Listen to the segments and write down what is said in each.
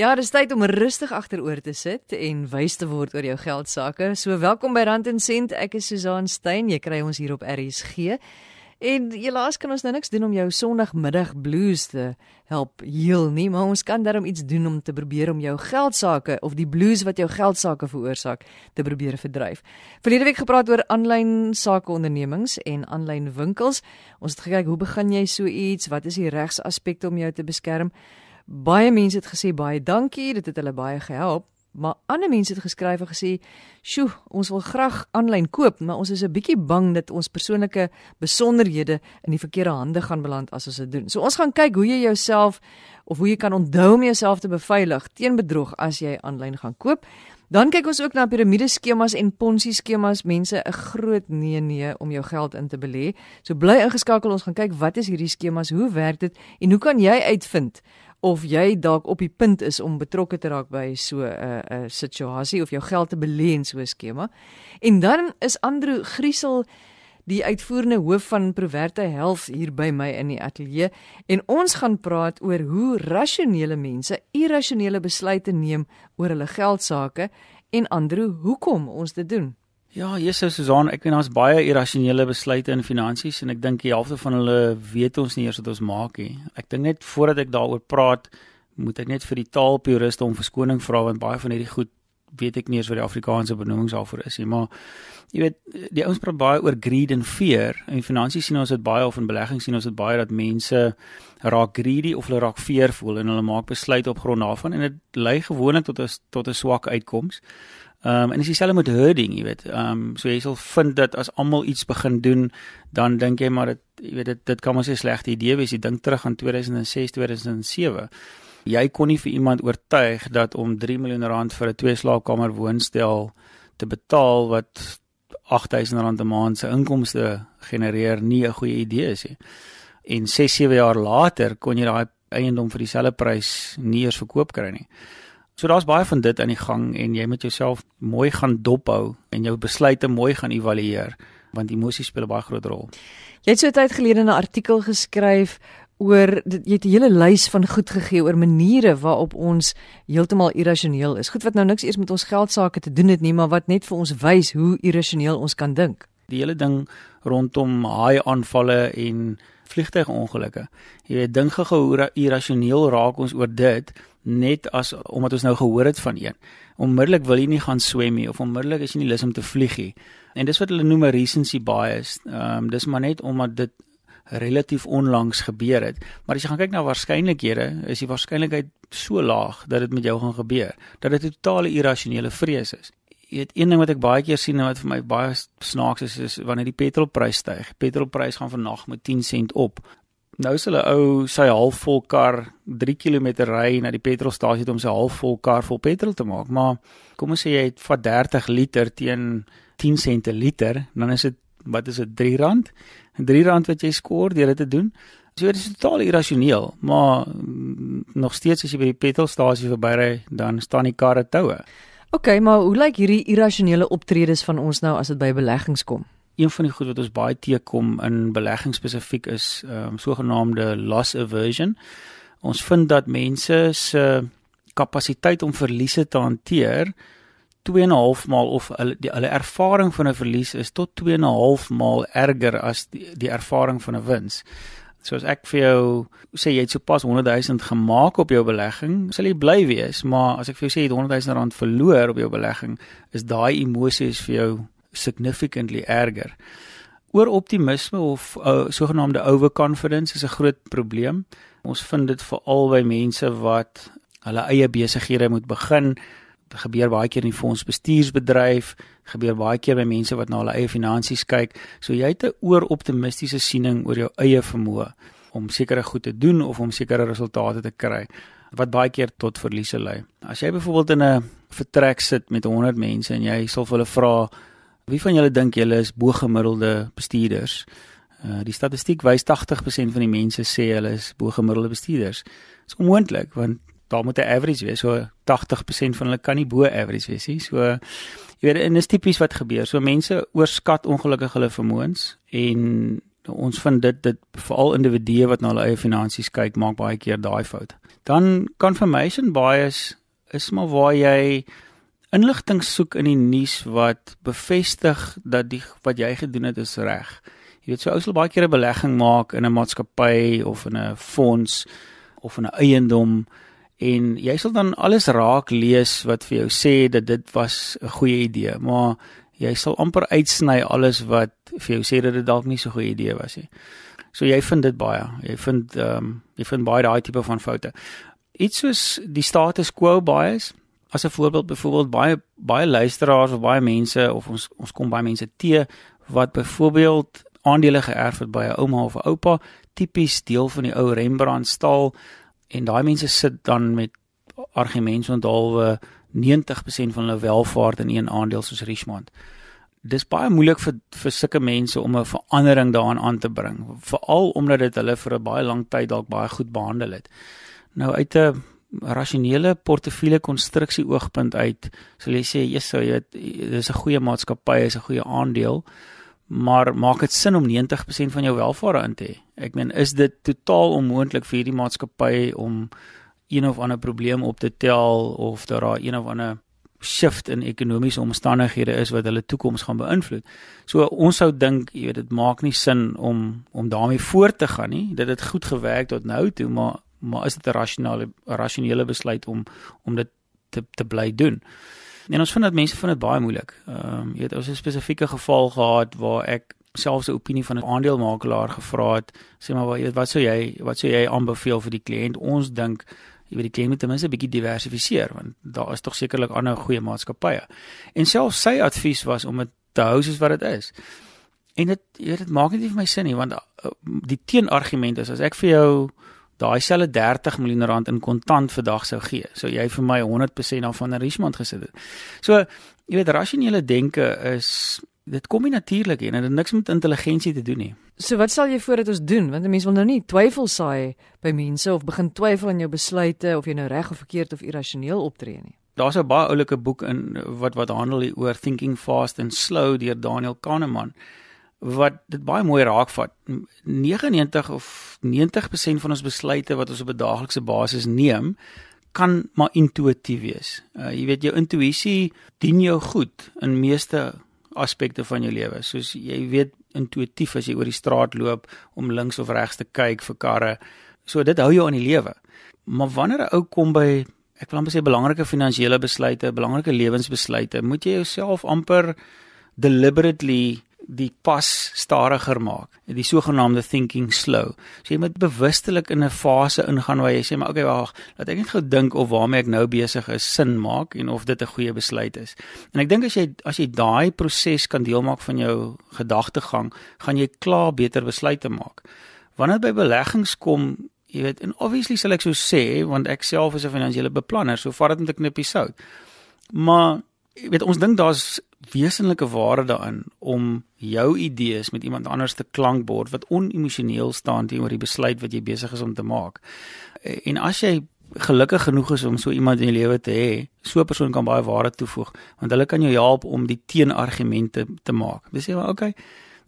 Ja, dis tyd om rustig agteroor te sit en wys te word oor jou geld sake. So welkom by Rand en Sent. Ek is Susan Stein. Jy kry ons hier op RSG. En helaas kan ons nou niks doen om jou Sondagmiddag blues te help heel nie, maar ons kan darm iets doen om te probeer om jou geld sake of die blues wat jou geld sake veroorsaak te probeer verdryf. Verlede week gepraat oor aanlyn sake ondernemings en aanlyn winkels. Ons het gekyk hoe begin jy so iets? Wat is die regsaspekte om jou te beskerm? Baie mense het gesê baie dankie, dit het hulle baie gehelp. Maar ander mense het geskryf en gesê, "Sjoe, ons wil graag aanlyn koop, maar ons is 'n bietjie bang dat ons persoonlike besonderhede in die verkeerde hande gaan beland as ons dit doen." So ons gaan kyk hoe jy jouself of hoe jy kan onthou om jouself te beveilig teen bedrog as jy aanlyn gaan koop. Dan kyk ons ook na piramideskemas en ponzi skemas, mense 'n groot nee nee om jou geld in te belê. So bly ingeskakel, ons gaan kyk wat is hierdie skemas, hoe werk dit en hoe kan jy uitvind of jy dalk op die punt is om betrokke te raak by so 'n uh, 'n uh, situasie of jou geld te belê in so 'n skema. En dan is Andrew Griesel die uitvoerende hoof van Proverta Health hier by my in die ateljee en ons gaan praat oor hoe rasionele mense irrasionele besluite neem oor hulle geld sake en Andrew, hoekom ons dit doen? Ja, Jesus Susan, ek weet daar's baie irrasionele besluite in finansies en ek dink die helfte van hulle weet ons nie eers wat ons maak nie. Ek dink net voordat ek daaroor praat, moet ek net vir die taalpuriste om verskoning vra want baie van hierdie goed weet ek nie eens wat die Afrikaanse benamings daarvoor is nie, maar jy weet, die ouens praat baie oor greed en fear. In finansies sien ons dit baie of in beleggings sien ons dit baie dat mense raak greedy of hulle raak fearful en hulle maak besluite op grond daarvan en dit lei gewoonlik tot 'n tot 'n swak uitkoms. Ehm um, en jy self met herding, jy weet, ehm um, so jy sal vind dat as almal iets begin doen, dan dink jy maar dit jy weet dit dit kan mos 'n slegte idee wees. Jy dink terug aan 2006, 2007. Jy kon nie vir iemand oortuig dat om 3 miljoen rand vir 'n twee slaapkamer woonstel te betaal wat 8000 rand 'n maand se inkomste genereer nie 'n goeie idee is nie. En 6, 7 jaar later kon jy daai eiendom vir dieselfde prys nie eens verkoop kry nie. So daar's baie van dit aan die gang en jy moet jouself mooi gaan dophou en jou besluite mooi gaan evalueer want emosies speel 'n baie groot rol. Jy het so tyd gelede 'n artikel geskryf oor jy het 'n hele lys van goed gegee oor maniere waarop ons heeltemal irrasioneel is. Goed wat nou niks eers met ons geld sake te doen het nie, maar wat net vir ons wys hoe irrasioneel ons kan dink. Die hele ding rondom haai aanvalle en vliegtuigongelukke. Jy weet dink gou hoe irrasioneel raak ons oor dit net as omdat ons nou gehoor het van een. Onmiddellik wil jy nie gaan swem nie of onmiddellik is jy nie lus om te vlieg nie. En dis wat hulle noem 'n recency bias. Ehm um, dis maar net omdat dit relatief onlangs gebeur het. Maar as jy gaan kyk na waarskynlikhede, is die waarskynlikheid so laag dat dit met jou gaan gebeur. Dat dit 'n totale irrasionele vrees is. Jy weet een ding wat ek baie keer sien en wat vir my baie snaaks is is wanneer die petrolprys styg. Petrolprys gaan vannag met 10 sent op nou is hulle ou sy halfvol kar 3 km ry na die petrolstasie om sy halfvol kar vol petrol te maak. Maar kom ons sê jy het vat 30 liter teen 10 sente liter, dan is dit wat is dit R3? R3 wat jy skoor deur dit te doen. So dit is totaal irrasioneel, maar nog steeds as jy by die petrolstasie verbyry, dan staan die karre toue. OK, maar hoe lyk hierdie irrasionele optredes van ons nou as dit by beleggings kom? Een van die goed wat ons baie teekom in belegging spesifiek is ehm um, sogenaamde loss aversion. Ons vind dat mense se kapasiteit om verliese te hanteer 2.5 maal of hulle die hulle ervaring van 'n verlies is tot 2.5 maal erger as die, die ervaring van 'n wins. So as ek vir jou sê jy het sopas 100 000 gemaak op jou belegging, sal jy bly wees, maar as ek vir jou sê jy het 100 000 rand verloor op jou belegging, is daai emosies vir jou significantly erger. Oor optimisme of uh, sogenaamde overconfidence is 'n groot probleem. Ons vind dit veral by mense wat hulle eie besighede moet begin. Dit gebeur baie keer in die fondsbestuursbedryf, gebeur baie keer by mense wat na hulle eie finansies kyk. So jy het 'n ooroptimistiese siening oor jou eie vermoë om sekere goed te doen of om sekere resultate te kry wat baie keer tot verliese lei. As jy byvoorbeeld in 'n vertrek sit met 100 mense en jy sal hulle vra Wie van julle dink julle is bo-gemiddelde bestuurders? Uh die statistiek wys 80% van die mense sê hulle is bo-gemiddelde bestuurders. Dit is onmoontlik want daar moet 'n average wees. So 80% van hulle kan nie bo-average wees nie. So jy weet en dis tipies wat gebeur. So mense oorskat ongelukkig hulle vermoëns en Ons vind dit dit veral individue wat na hulle eie finansies kyk, maak baie keer daai fout. Dan confirmation bias is maar waar jy inligting soek in die nuus wat bevestig dat die wat jy gedoen het is reg. Jy weet so ou sal baie keer 'n belegging maak in 'n maatskappy of in 'n fonds of in 'n eiendom en jy sal dan alles raak lees wat vir jou sê dat dit was 'n goeie idee, maar jy sal amper uitsny alles wat vir jou sê dat dit dalk nie so 'n goeie idee was nie. So jy vind dit baie. Jy vind ehm um, jy vind baie daai tipe van foute. Iets soos die status quo bias as 'n voorbeeld byvoorbeeld baie baie luisteraars of baie mense of ons ons kom baie mense te wat byvoorbeeld aandele geërf het by 'n ouma of 'n oupa, tipies deel van die ou Rembrandt stal en daai mense sit dan met argumente onthaalwe 90% van hulle welvaart in een aandeel soos Richmond. Dis baie moeilik vir vir sulke mense om 'n verandering daaraan aan te bring, veral omdat dit hulle vir 'n baie lang tyd dalk baie goed behandel het. Nou uit 'n rasionele portefeulje konstruksie oogpunt uit sal jy sê jy sou jy dis 'n goeie maatskappy is 'n goeie aandeel maar maak dit sin om 90% van jou welvaart in te hê ek meen is dit totaal onmoontlik vir hierdie maatskappy om een of ander probleem op te tel of daar daar een of ander shift in ekonomiese omstandighede is wat hulle toekoms gaan beïnvloed. So ons sou dink, jy weet, dit maak nie sin om om daarmee voort te gaan nie. Dit het goed gewerk tot nou toe, maar maar is dit 'n rasionele rasionele besluit om om dit te te bly doen. En ons vind dat mense vind dit baie moeilik. Ehm um, jy weet ons het 'n spesifieke geval gehad waar ek selfs 'n opinie van 'n aandelemakelaar gevra het, sê maar wat wat sou jy wat sou jy aanbeveel vir die kliënt? Ons dink jy weet die kliënt moet ten minste 'n bietjie diversifiseer want daar is tog sekerlik ander goeie maatskappye. En selfs sy advies was om dit te hou soos wat dit is. En dit jy weet dit maak nie vir my sin nie want uh, die teenargument is as ek vir jou daai selfe 30 miljoen rand in kontant vandag sou gee. So jy vir my 100% af van Richmond gesit het. So jy weet rasionele denke is dit kom nie natuurlik en dit het niks met intelligensie te doen nie. So wat sal jy voordat ons doen? Want 'n mens wil nou nie twyfel saai by mense of begin twyfel aan jou besluite of jy nou reg of verkeerd of irrasioneel optree nie. Daar's 'n baie oulike boek in wat wat handel oor thinking fast and slow deur Daniel Kahneman wat dit baie mooi raakvat. 99 of 90% van ons besluite wat ons op 'n daaglikse basis neem, kan maar intuïtief wees. Uh, jy weet jou intuïsie dien jou goed in meeste aspekte van jou lewe. Soos jy weet intuïtief as jy oor die straat loop om links of regs te kyk vir karre. So dit hou jou aan die lewe. Maar wanneer 'n ou kom by ek wil amper sê belangrike finansiële besluite, belangrike lewensbesluite, moet jy jouself amper deliberately die pas stadiger maak, die sogenaamde thinking slow. So jy moet bewustelik in 'n fase ingaan waar jy sê maar okay, wag, laat ek net gou dink of waarmee ek nou besig is sin maak en of dit 'n goeie besluit is. En ek dink as jy as jy daai proses kan deel maak van jou gedagtegang, gaan jy klaar beter besluite maak. Wanneer by beleggings kom, jy weet, en obviously sal ek so sê want ek self is 'n finansiële beplanner, so vat dit met 'n knippie sout. Maar jy weet ons dink daar's wesenlike waarde daarin om jou idees met iemand anders te klankbord wat onemosioneel staan teenoor die besluit wat jy besig is om te maak. En as jy gelukkig genoeg is om so iemand in jou lewe te hê, so 'n persoon kan baie waarde toevoeg want hulle kan jou help om die teenargumente te maak. Dis sê maar okay,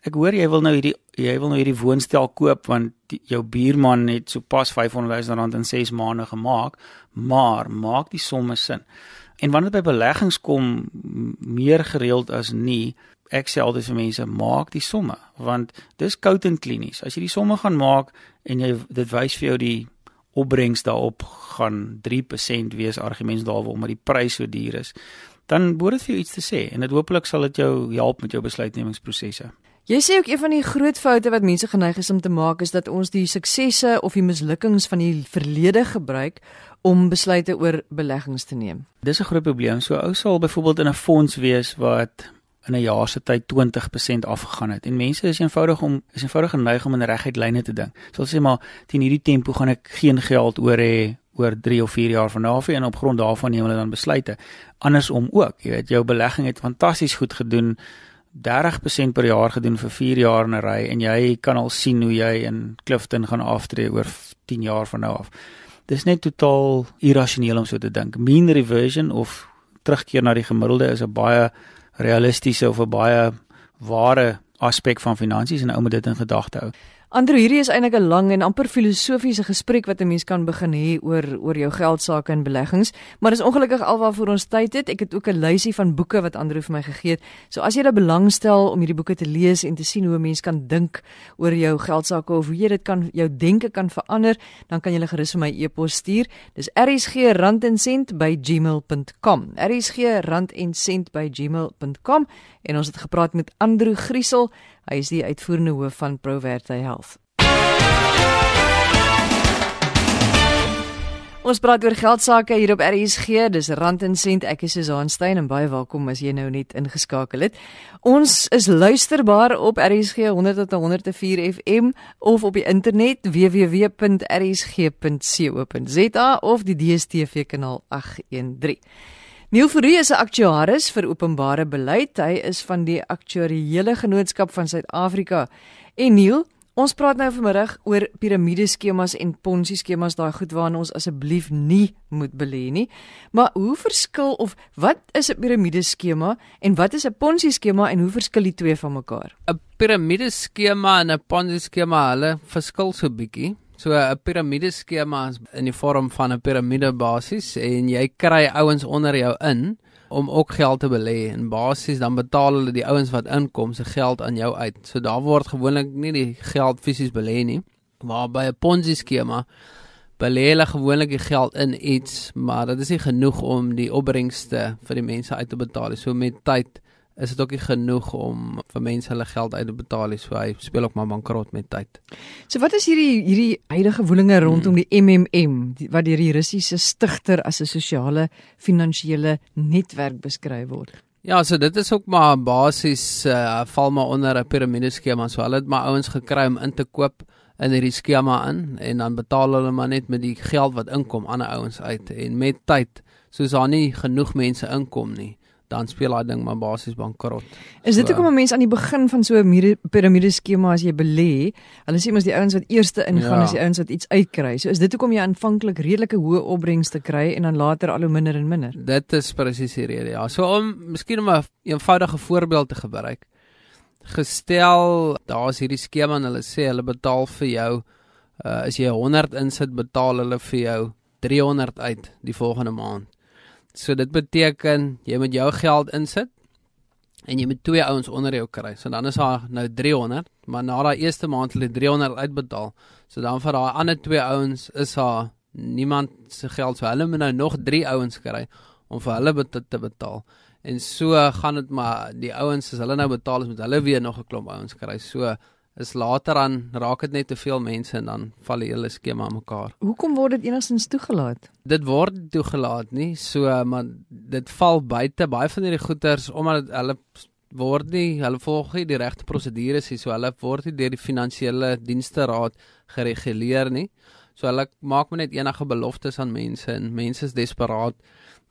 ek hoor jy wil nou hierdie jy wil nou hierdie woonstel koop want die, jou buurman het sopas 500 000 rand in 6 maande gemaak, maar maak die somme sin. En wanneer dit by beleggings kom meer gereeld as nie, ek sê altyd vir mense, maak die somme want dis koud en klinies. As jy die somme gaan maak en jy dit wys vir jou die opbrengs daarop gaan 3% wees argumente daaroor omdat die prys so duur is, dan behoort dit vir jou iets te sê en dit hopelik sal dit jou help met jou besluitnemingsprosesse. Jy sê ook een van die groot foute wat mense geneig is om te maak is dat ons die suksesse of die mislukkings van die verlede gebruik om besluite oor beleggings te neem. Dis 'n groot probleem. So ou sal byvoorbeeld in 'n fonds wees wat in 'n jaar se tyd 20% afgegaan het. En mense is eenvoudig om is eenvoudig geneig om in reguit lyne te dink. So hulle sê maar teen hierdie tempo gaan ek geen geld oor hê oor 3 of 4 jaar van nou af en op grond daarvan neem hulle dan besluite. Andersom ook, jy weet jou belegging het fantasties goed gedoen. 30% per jaar gedoen vir 4 jaar in 'n ry en jy kan al sien hoe jy in Clifton gaan aftree oor 10 jaar van nou af dis net totaal irrasioneel om so te dink. Mean reversion of terugkeer na die gemiddelde is 'n baie realistiese of 'n baie ware aspek van finansies en ou moet dit in gedagte hou. Andrew, hierdie is eintlik 'n lang en amper filosofiese gesprek wat 'n mens kan begin hê oor oor jou geld sake en beleggings, maar dis ongelukkig alwaarvoor ons tyd het. Ek het ook 'n lysie van boeke wat Andrew vir my gegee het. So as jy daar belangstel om hierdie boeke te lees en te sien hoe 'n mens kan dink oor jou geld sake of hoe jy dit kan jou denke kan verander, dan kan jy hulle gerus vir my e-pos stuur. Dis rsg@randencent@gmail.com. rsg@randencent@gmail.com en ons het gepraat met Andrew Griesel. Hy is die uitvoerende hoof van Proverte Health. Ons praat oor geld sake hier op RSG. Dis Rand en Sent. Ek is Susan Stein en baie welkom as jy nou net ingeskakel het. Ons is luisterbaar op RSG 100.104 FM of op die internet www.rsg.co.za of die DStv kanaal 813. Neil Fourie is 'n aktuaris vir openbare beleid. Hy is van die Aktuariële Genootskap van Suid-Afrika. En Neil, ons praat nou vanmiddag oor piramideskemas en ponzi skemas, daai goed waarna ons asseblief nie moet belê nie. Maar hoe verskil of wat is 'n piramideskema en wat is 'n ponzi skema en hoe verskil die twee van mekaar? 'n Piramideskema en 'n ponzi skema, hulle verskil so bietjie. So 'n piramideskema is in die vorm van 'n piramide basies en jy kry ouens onder jou in om ook geld te belê en basies dan betaal hulle die ouens wat inkom se geld aan jou uit. So daar word gewoonlik nie die geld fisies belê nie. Maar by 'n Ponzi skema belê hulle gewoonlik die geld in iets, maar dit is nie genoeg om die opbrengste vir die mense uit te betaal nie. So met tyd is dit ook nie genoeg om vir mense hulle geld uit te betaal nie. So hy speel ook maar bankrot met tyd. So wat is hierdie hierdie huidige woelinge rondom die MMM die, wat deur die Russiese stigter as 'n sosiale finansiële netwerk beskryf word? Ja, so dit is ook maar basies uh, val maar onder 'n piramideskema. So hulle het maar ouens gekry om in te koop in hierdie skema in en dan betaal hulle maar net met die geld wat inkom aan ouens uit en met tyd soos daar nie genoeg mense inkom nie dan speel daai ding maar basies bankrot. Is dit so, hoekom 'n mens aan die begin van so 'n piramide skema as jy belê, hulle sê mos die ouens wat eerste ingaan ja. is die ouens wat iets uitkry. So is dit hoekom jy aanvanklik redelike hoë opbrengste kry en dan later al hoe minder en minder. Dit is presies die rede. Ja. So om miskien om 'n eenvoudige voorbeeld te gebruik. Gestel daar's hierdie skema en hulle sê hulle betaal vir jou uh, as jy 100 insit, betaal hulle vir jou 300 uit die volgende maand. So dit beteken jy moet jou geld insit en jy moet twee ouens onder jou kry. So dan is daar nou 300, maar na daai eerste maand hulle 300 uitbetaal. So dan vir daai ander twee ouens is daar niemand se geld so hulle moet nou nog 3 ouens kry om vir hulle bet te betaal. En so gaan dit maar die ouens as hulle nou betaal is met hulle weer nog 'n klomp ouens kry. So is later aan raak dit net te veel mense en dan val die hele skema aan mekaar. Hoekom word dit enigstens toegelaat? Dit word toegelaat nie, so maar dit val buite baie van hierdie goeters omdat hulle word nie, hulle volg nie die regte prosedures nie, so hulle word nie deur die finansiële dienste raad gereguleer nie. So hulle maak maar net enige beloftes aan mense en mense is desperaat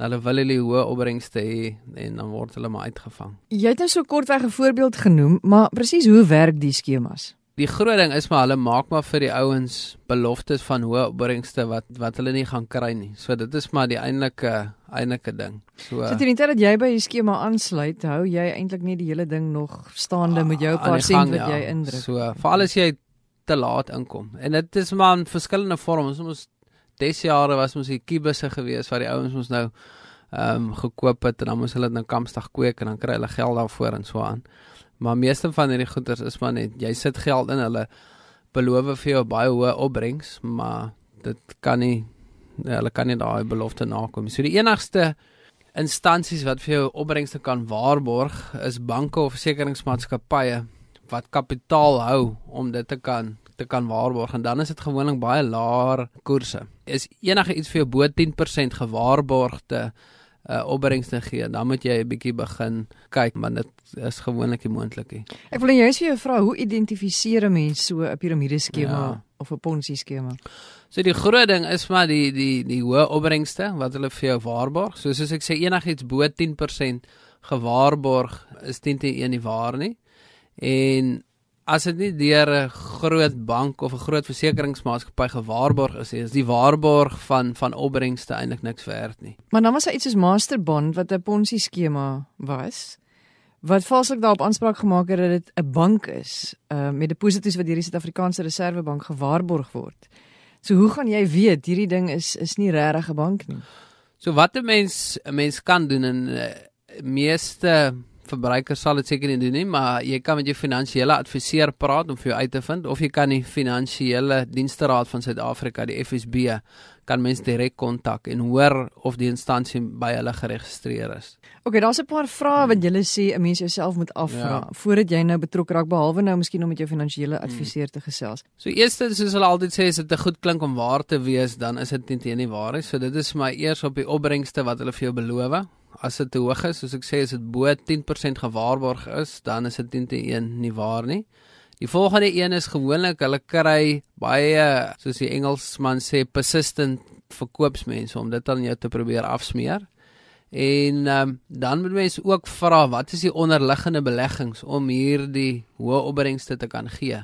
hulle wil hulle hoë opbrengste hê en dan word hulle maar uitgevang. Jy het nou so kortweg 'n voorbeeld genoem, maar presies hoe werk die skemas? Die groot ding is maar hulle maak maar vir die ouens beloftes van hoë opbrengste wat wat hulle nie gaan kry nie. So dit is maar die eintlike eintlike ding. So So teen die tyd dat jy by die skema aansluit, hou jy eintlik net die hele ding nog staande met jou paar sent wat ja. jy indruk. So veral as jy te laat inkom. En dit is maar in verskillende vorms. Ons des jare was ons hier kibusse gewees waar die ouens ons nou ehm um, gekoop het en dan moes hulle dit nou kampsdag kweek en dan kry hulle geld daarvoor en so aan. Maar meeste van hierdie goeders is maar net jy sit geld in hulle beloof vir jou baie hoë opbrengs, maar dit kan nie ja, hulle kan nie daai belofte nakom. So die enigste instansies wat vir jou opbrengste kan waarborg is banke of versekeringsmaatskappye wat kapitaal hou om dit te kan te kan waarborg en dan is dit gewoonlik baie laer koerse. Is enige iets vir jou bo 10% gewaarborgde uh opbrengste gee, dan moet jy 'n bietjie begin kyk, maar dit is gewoonlik nie moontlik nie. Ek wil net vir jou vra, hoe identifiseer 'n mens so 'n piramideskema ja. of 'n ponzi skema? So die groot ding is maar die die die hoë opbrengste wat hulle vir jou waarborg. So soos ek sê enigiets bo 10% gewaarborg is 10 te 1 nie waar nie. En as dit nie deur 'n groot bank of 'n groot versekeringsmaatskappy gewaarborg is, is die waarborg van van opbrengste eintlik niks werd nie. Maar dan was daar iets soos Masterbond wat 'n Ponzi skema was wat valslik daarop aanspraak gemaak het dat dit 'n bank is, uh met deposito's wat deur die Suid-Afrikaanse Reservebank gewaarborg word. So hoe gaan jy weet hierdie ding is is nie regtig 'n bank nie? So wat 'n mens 'n mens kan doen en uh, meeste verbruikers sal dit seker nie doen nie, maar jy kan met jou finansiële adviseur praat om vir jou uit te vind of jy kan die finansiële diensteraad van Suid-Afrika, die FSB, kan mens direk kontak en hoor of die instansie by hulle geregistreer is. OK, daar's 'n paar vrae wat jy sê 'n mens jouself moet afvra ja. voordat jy nou betrokke raak behalwe nou miskien om met jou finansiële adviseur te gesels. So eerstens soos hulle altyd sê as dit goed klink om waar te wees, dan is dit nie nie waar nie. So dit is my eers op die opbrengste wat hulle vir jou beloof. As dit te hoog is, soos ek sê, as dit bo 10% gewaarborg is, dan is dit nie nie waar nie. Die volgende een is gewoonlik hulle kry baie soos die Engelsman sê persistent verkoopsmense om dit aan jou te probeer afsmeer. En um, dan moet mense ook vra wat is die onderliggende beleggings om hierdie hoë opbrengste te kan gee.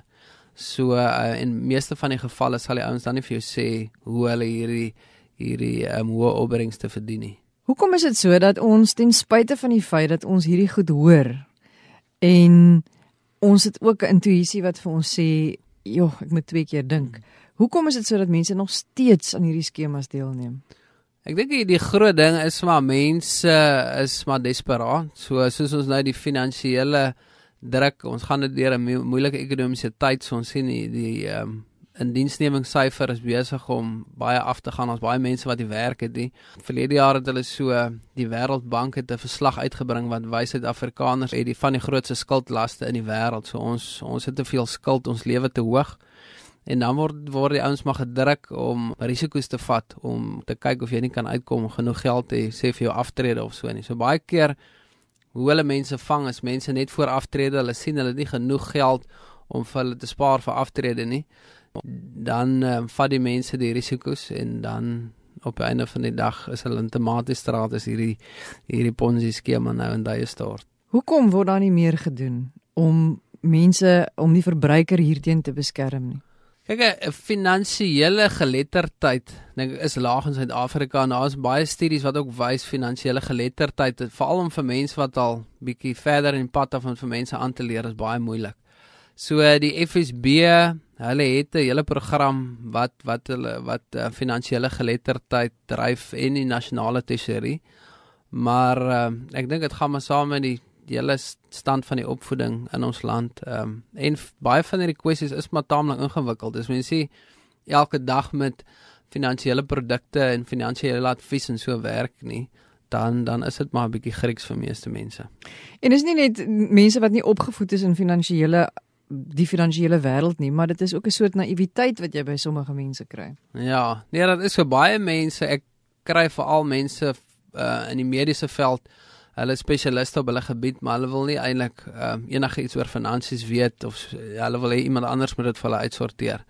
So uh, in meeste van die gevalle sal die ouens dan nie vir jou sê hoe hulle hierdie hierdie um, hoë opbrengste verdien nie. Hoekom is dit so dat ons ten spyte van die feit dat ons hierdie goed hoor en ons het ook 'n intuïsie wat vir ons sê, "Joh, ek moet twee keer dink." Hoekom is dit sodat mense nog steeds aan hierdie skemas deelneem? Ek dink die groot ding is maar mense is maar desperaat. So soos ons nou die finansiële druk, ons gaan dit deur 'n moeilike ekonomiese tyd, so ons sien die die ehm um, indiensnemingssyfer is besig om baie af te gaan. Ons baie mense wat die werk het. Die verlede jaar het hulle so die Wêreldbank het 'n verslag uitgebring wat wys dat Afrikaners het die van die grootste skuldlaste in die wêreld. So ons ons het te veel skuld, ons lewe te hoog. En dan word word die ouens maar gedruk om risiko's te vat om te kyk of jy nie kan uitkom genoeg geld te sê vir jou aftrede of so nie. So baie keer hoe hulle mense vang is mense net voor aftrede, hulle sien hulle het nie genoeg geld om vir hulle te spaar vir aftrede nie dan uh, vat die mense die risiko's en dan op einde van die dag is hulle in tomatiestraat is hierdie hierdie ponzi skema nou in daai stort. Hoekom word daar nie meer gedoen om mense om die verbruiker hierteen te beskerm nie? Kyk, 'n finansiële geletterdheid dink is laag in Suid-Afrika en daar's baie studies wat ook wys finansiële geletterdheid veral om vir mense wat al bietjie verder in pad af om vir mense aan te leer is baie moeilik. So die FSB, hulle het 'n hele program wat wat hulle wat uh, finansiële geletterdheid dryf en die nasionale tesourie. Maar uh, ek dink dit gaan maar saam met die die hele stand van die opvoeding in ons land. Ehm um, en baie van hierdie kwessies is maar taamlik ingewikkeld. Dis mense elke dag met finansiële produkte en finansiële advies en so werk nie dan dan is dit maar 'n bietjie Grieks vir meeste mense. En is nie net mense wat nie opgevoed is in finansiële die finansiële wêreld nie, maar dit is ook 'n soort naïwiteit wat jy by sommige mense kry. Ja, nee, dit is vir baie mense. Ek kry veral mense uh in die mediese veld, hulle spesialiste op hulle gebied, maar hulle wil nie eintlik uh enige iets oor finansies weet of ja, hulle wil hê iemand anders moet dit vir hulle uitsorteer.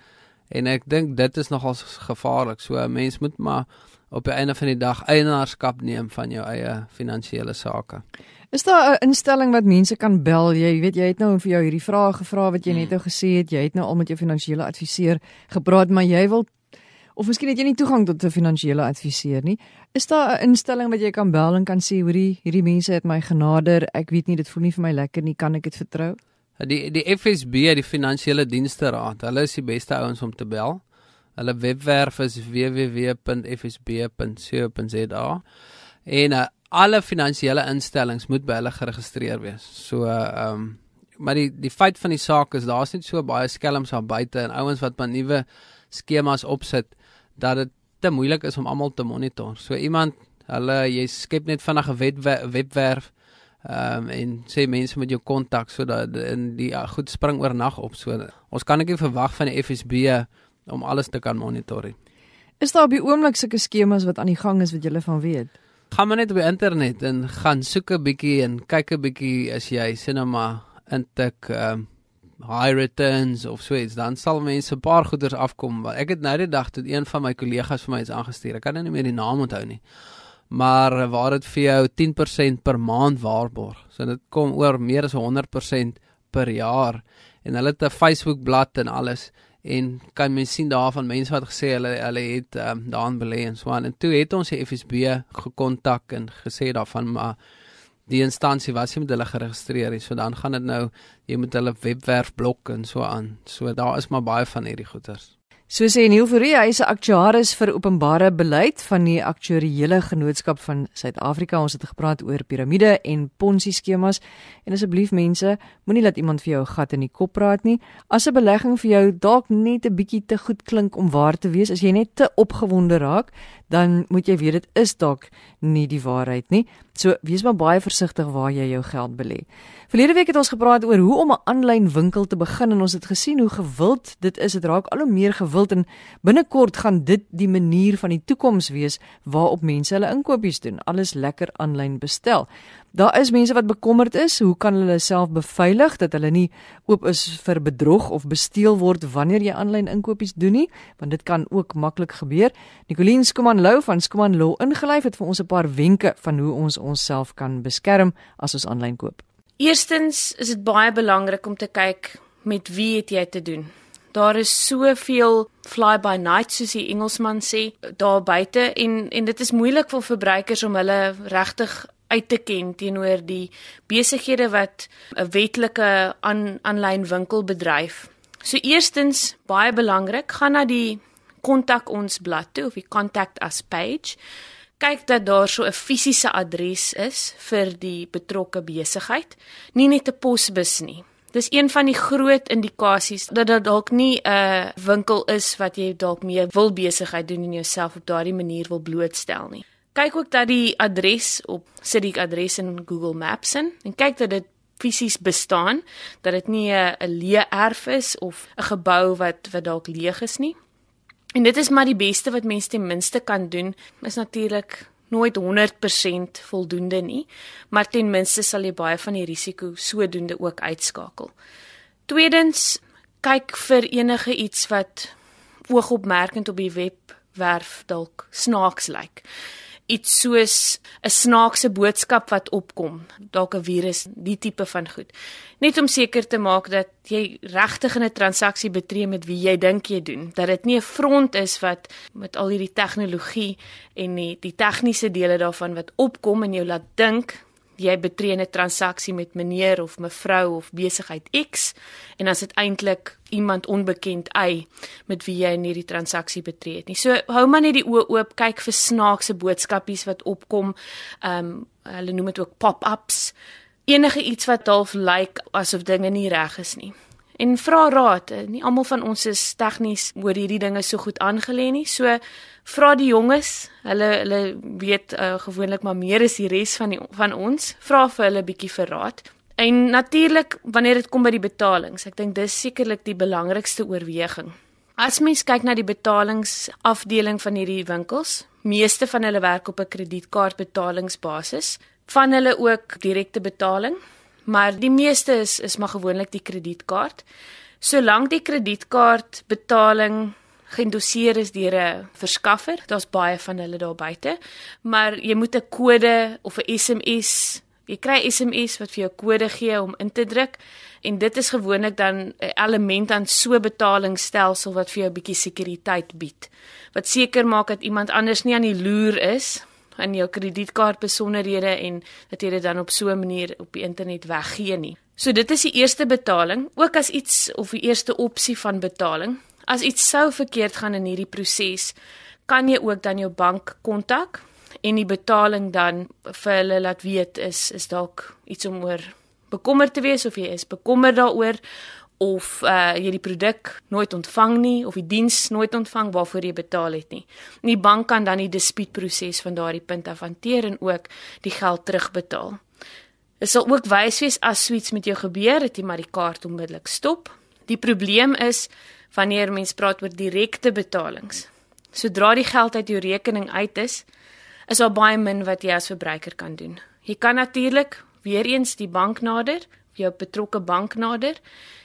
En ek dink dit is nogal gevaarlik. So 'n mens moet maar op die einde van die dag eienaarskap neem van jou eie finansiële sake. Is daar 'n instelling wat mense kan bel? Jy weet jy het nou vir jou hierdie vrae gevra wat jy net nou gesê het, jy het nou al met jou finansiële adviseur gepraat, maar jy wil of miskien het jy nie toegang tot 'n finansiële adviseur nie. Is daar 'n instelling wat jy kan bel en kan sê hoorie, hierdie mense het my genader, ek weet nie dit voel nie vir my lekker nie, kan ek dit vertrou? Die die FSB, die Finansiële Dienste Raad, hulle is die beste ouens om te bel. Hulle webwerf is www.fsb.co.za. En uh, alle finansiële instellings moet by hulle geregistreer wees. So ehm um, maar die die feit van die saak is daar's net so baie skelms aan buite en ouens wat maar nuwe skemas opsit dat dit te moeilik is om almal te monitor. So iemand hulle jy skep net vinnig 'n web, webwerf ehm um, en sê mense met jou kontak sodat in die uh, goed spring oor nag op. So ons kan net verwag van die FSB om alles te kan monitor. Is daar op die oomblik sulke skemas wat aan die gang is wat jy van weet? Gaan maar net op die internet en gaan soek 'n bietjie en kyk 'n bietjie as jy maar intik um high returns of so iets dan sal mense 'n paar goeders afkom. Ek het nou die dag tot een van my kollegas vir my iets aangestuur. Ek kan nou nie meer die naam onthou nie. Maar waar dit vir jou 10% per maand waarborg. So dit kom oor meer as 100% per jaar en hulle het 'n Facebook bladsy en alles en kan mens sien daarvan mense wat gesê hulle hulle het um, daarin belê en so aan en toe het ons die FSB gekontak en gesê daarvan maar die instansie was nie met hulle geregistreer nie. So dan gaan dit nou jy moet hulle webwerf blok en so aan. So daar is maar baie van hierdie goeters. So sê Neil Fourie, hy is 'n aktuaris vir openbare beleid van die Aktuariële Genootskap van Suid-Afrika. Ons het gepraat oor piramide en Ponzi skemas. En asseblief mense, moenie laat iemand vir jou gat in die kop praat nie. As 'n belegging vir jou dalk net 'n bietjie te goed klink om waar te wees, as jy net te opgewonde raak, dan moet jy weet dit is dalk nie die waarheid nie. So wees maar baie versigtig waar jy jou geld belê. Verlede week het ons gepraat oor hoe om 'n aanlyn winkel te begin en ons het gesien hoe gewild dit is. Dit raak al hoe meer gewild en binnekort gaan dit die manier van die toekoms wees waarop mense hulle inkopies doen. Alles lekker aanlyn bestel. Daar is mense wat bekommerd is, hoe kan hulle self beveilig dat hulle nie oop is vir bedrog of gesteel word wanneer jy aanlyn inkopies doen nie, want dit kan ook maklik gebeur. Nicoline Skuman Lou van Skuman Law ingelyf het vir ons 'n paar wenke van hoe ons onsself kan beskerm as ons aanlyn koop. Eerstens is dit baie belangrik om te kyk met wie het jy te doen. Daar is soveel fly by night soos die Engelsman sê daar buite en en dit is moeilik vir verbruikers om hulle regtig uit te ken teenoor die besighede wat 'n wetlike aanlyn winkel bedryf. So eerstens, baie belangrik, gaan na die kontak ons blad toe of die contact us page. Kyk dat daar so 'n fisiese adres is vir die betrokke besigheid, nie net 'n posbus nie. Dis een van die groot indikasies dat dit dalk nie 'n winkel is wat jy dalk mee wil besigheid doen en jouself op daardie manier wil blootstel nie kyk ook dat die adres op sit die adres in Google Maps in en kyk dat dit fisies bestaan, dat dit nie 'n leë erf is of 'n gebou wat wat dalk leeg is nie. En dit is maar die beste wat mense ten minste kan doen, is natuurlik nooit 100% voldoende nie, maar ten minste sal jy baie van die risiko sodoende ook uitskakel. Tweedens, kyk vir enige iets wat oogopmerkend op die webwerf dalk snaaks lyk. Like iets soos 'n snaakse boodskap wat opkom, dalk 'n virus, die tipe van goed. Net om seker te maak dat jy regtig in 'n transaksie betree met wie jy dink jy doen, dat dit nie 'n front is wat met al hierdie tegnologie en die, die tegniese dele daarvan wat opkom en jou laat dink jy betree 'n transaksie met meneer of mevrou of besigheid X en as dit eintlik iemand onbekend y met wie jy in hierdie transaksie betree het nie. So hou maar net die oë oop, kyk vir snaakse boodskapies wat opkom. Ehm um, hulle noem dit ook pop-ups. Enige iets wat half lyk like asof dinge nie reg is nie en vra raad. Nie almal van ons is tegnies oor hierdie dinge so goed aangelê nie. So vra die jonges, hulle hulle weet uh, gewoonlik maar meer as die res van die van ons. Vra vir hulle 'n bietjie vir raad. En natuurlik wanneer dit kom by die betalings, ek dink dis sekerlik die belangrikste oorweging. As mens kyk na die betalingsafdeling van hierdie winkels, meeste van hulle werk op 'n kredietkaart betalingsbasis, van hulle ook direkte betaling maar die meeste is is maar gewoonlik die kredietkaart. Solank die kredietkaart betaling geïndoseer is deur 'n verskaffer, daar's baie van hulle daar buite, maar jy moet 'n kode of 'n SMS, jy kry SMS wat vir jou kode gee om in te druk en dit is gewoonlik dan 'n element aan so betalingsstelsel wat vir jou 'n bietjie sekuriteit bied. Wat seker maak dat iemand anders nie aan die loer is in jou kredietkaart besonderhede en dat jy dit dan op so 'n manier op die internet weggee nie. So dit is die eerste betaling, ook as iets of die eerste opsie van betaling. As iets sou verkeerd gaan in hierdie proses, kan jy ook dan jou bank kontak en die betaling dan vir hulle laat weet is is dalk iets om oor bekommerd te wees of jy is bekommerd daaroor of uh jy die produk nooit ontvang nie of die diens nooit ontvang waarvoor jy betaal het nie. En die bank kan dan die dispuutproses van daardie punt af hanteer en ook die geld terugbetaal. Dit sal ook wys wees as suits met jou gebeur dat jy maar die kaart onmiddellik stop. Die probleem is wanneer mens praat oor direkte betalings. Sodra die geld uit jou rekening uit is, is daar baie min wat jy as verbruiker kan doen. Jy kan natuurlik weer eens die bank nader, jou betrokke bank nader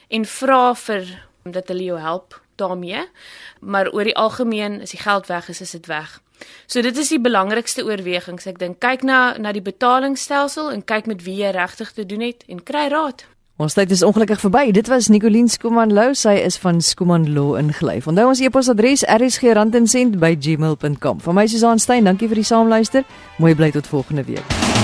en vra vir dat hulle jou help daarmee. Maar oor die algemeen as die geld weg is, is dit weg. So dit is die belangrikste oorwegings. Ek dink kyk na na die betalingsstelsel en kyk met wie jy regtig te doen het en kry raad. Ons tyd is ongelukkig verby. Dit was Nicoline Skuman Lou. Sy is van Skuman Law ingelyf. Onthou ons e-posadres rsg@gmail.com. Vir my Susan Stein, dankie vir die saamluister. Mooi bly tot volgende week.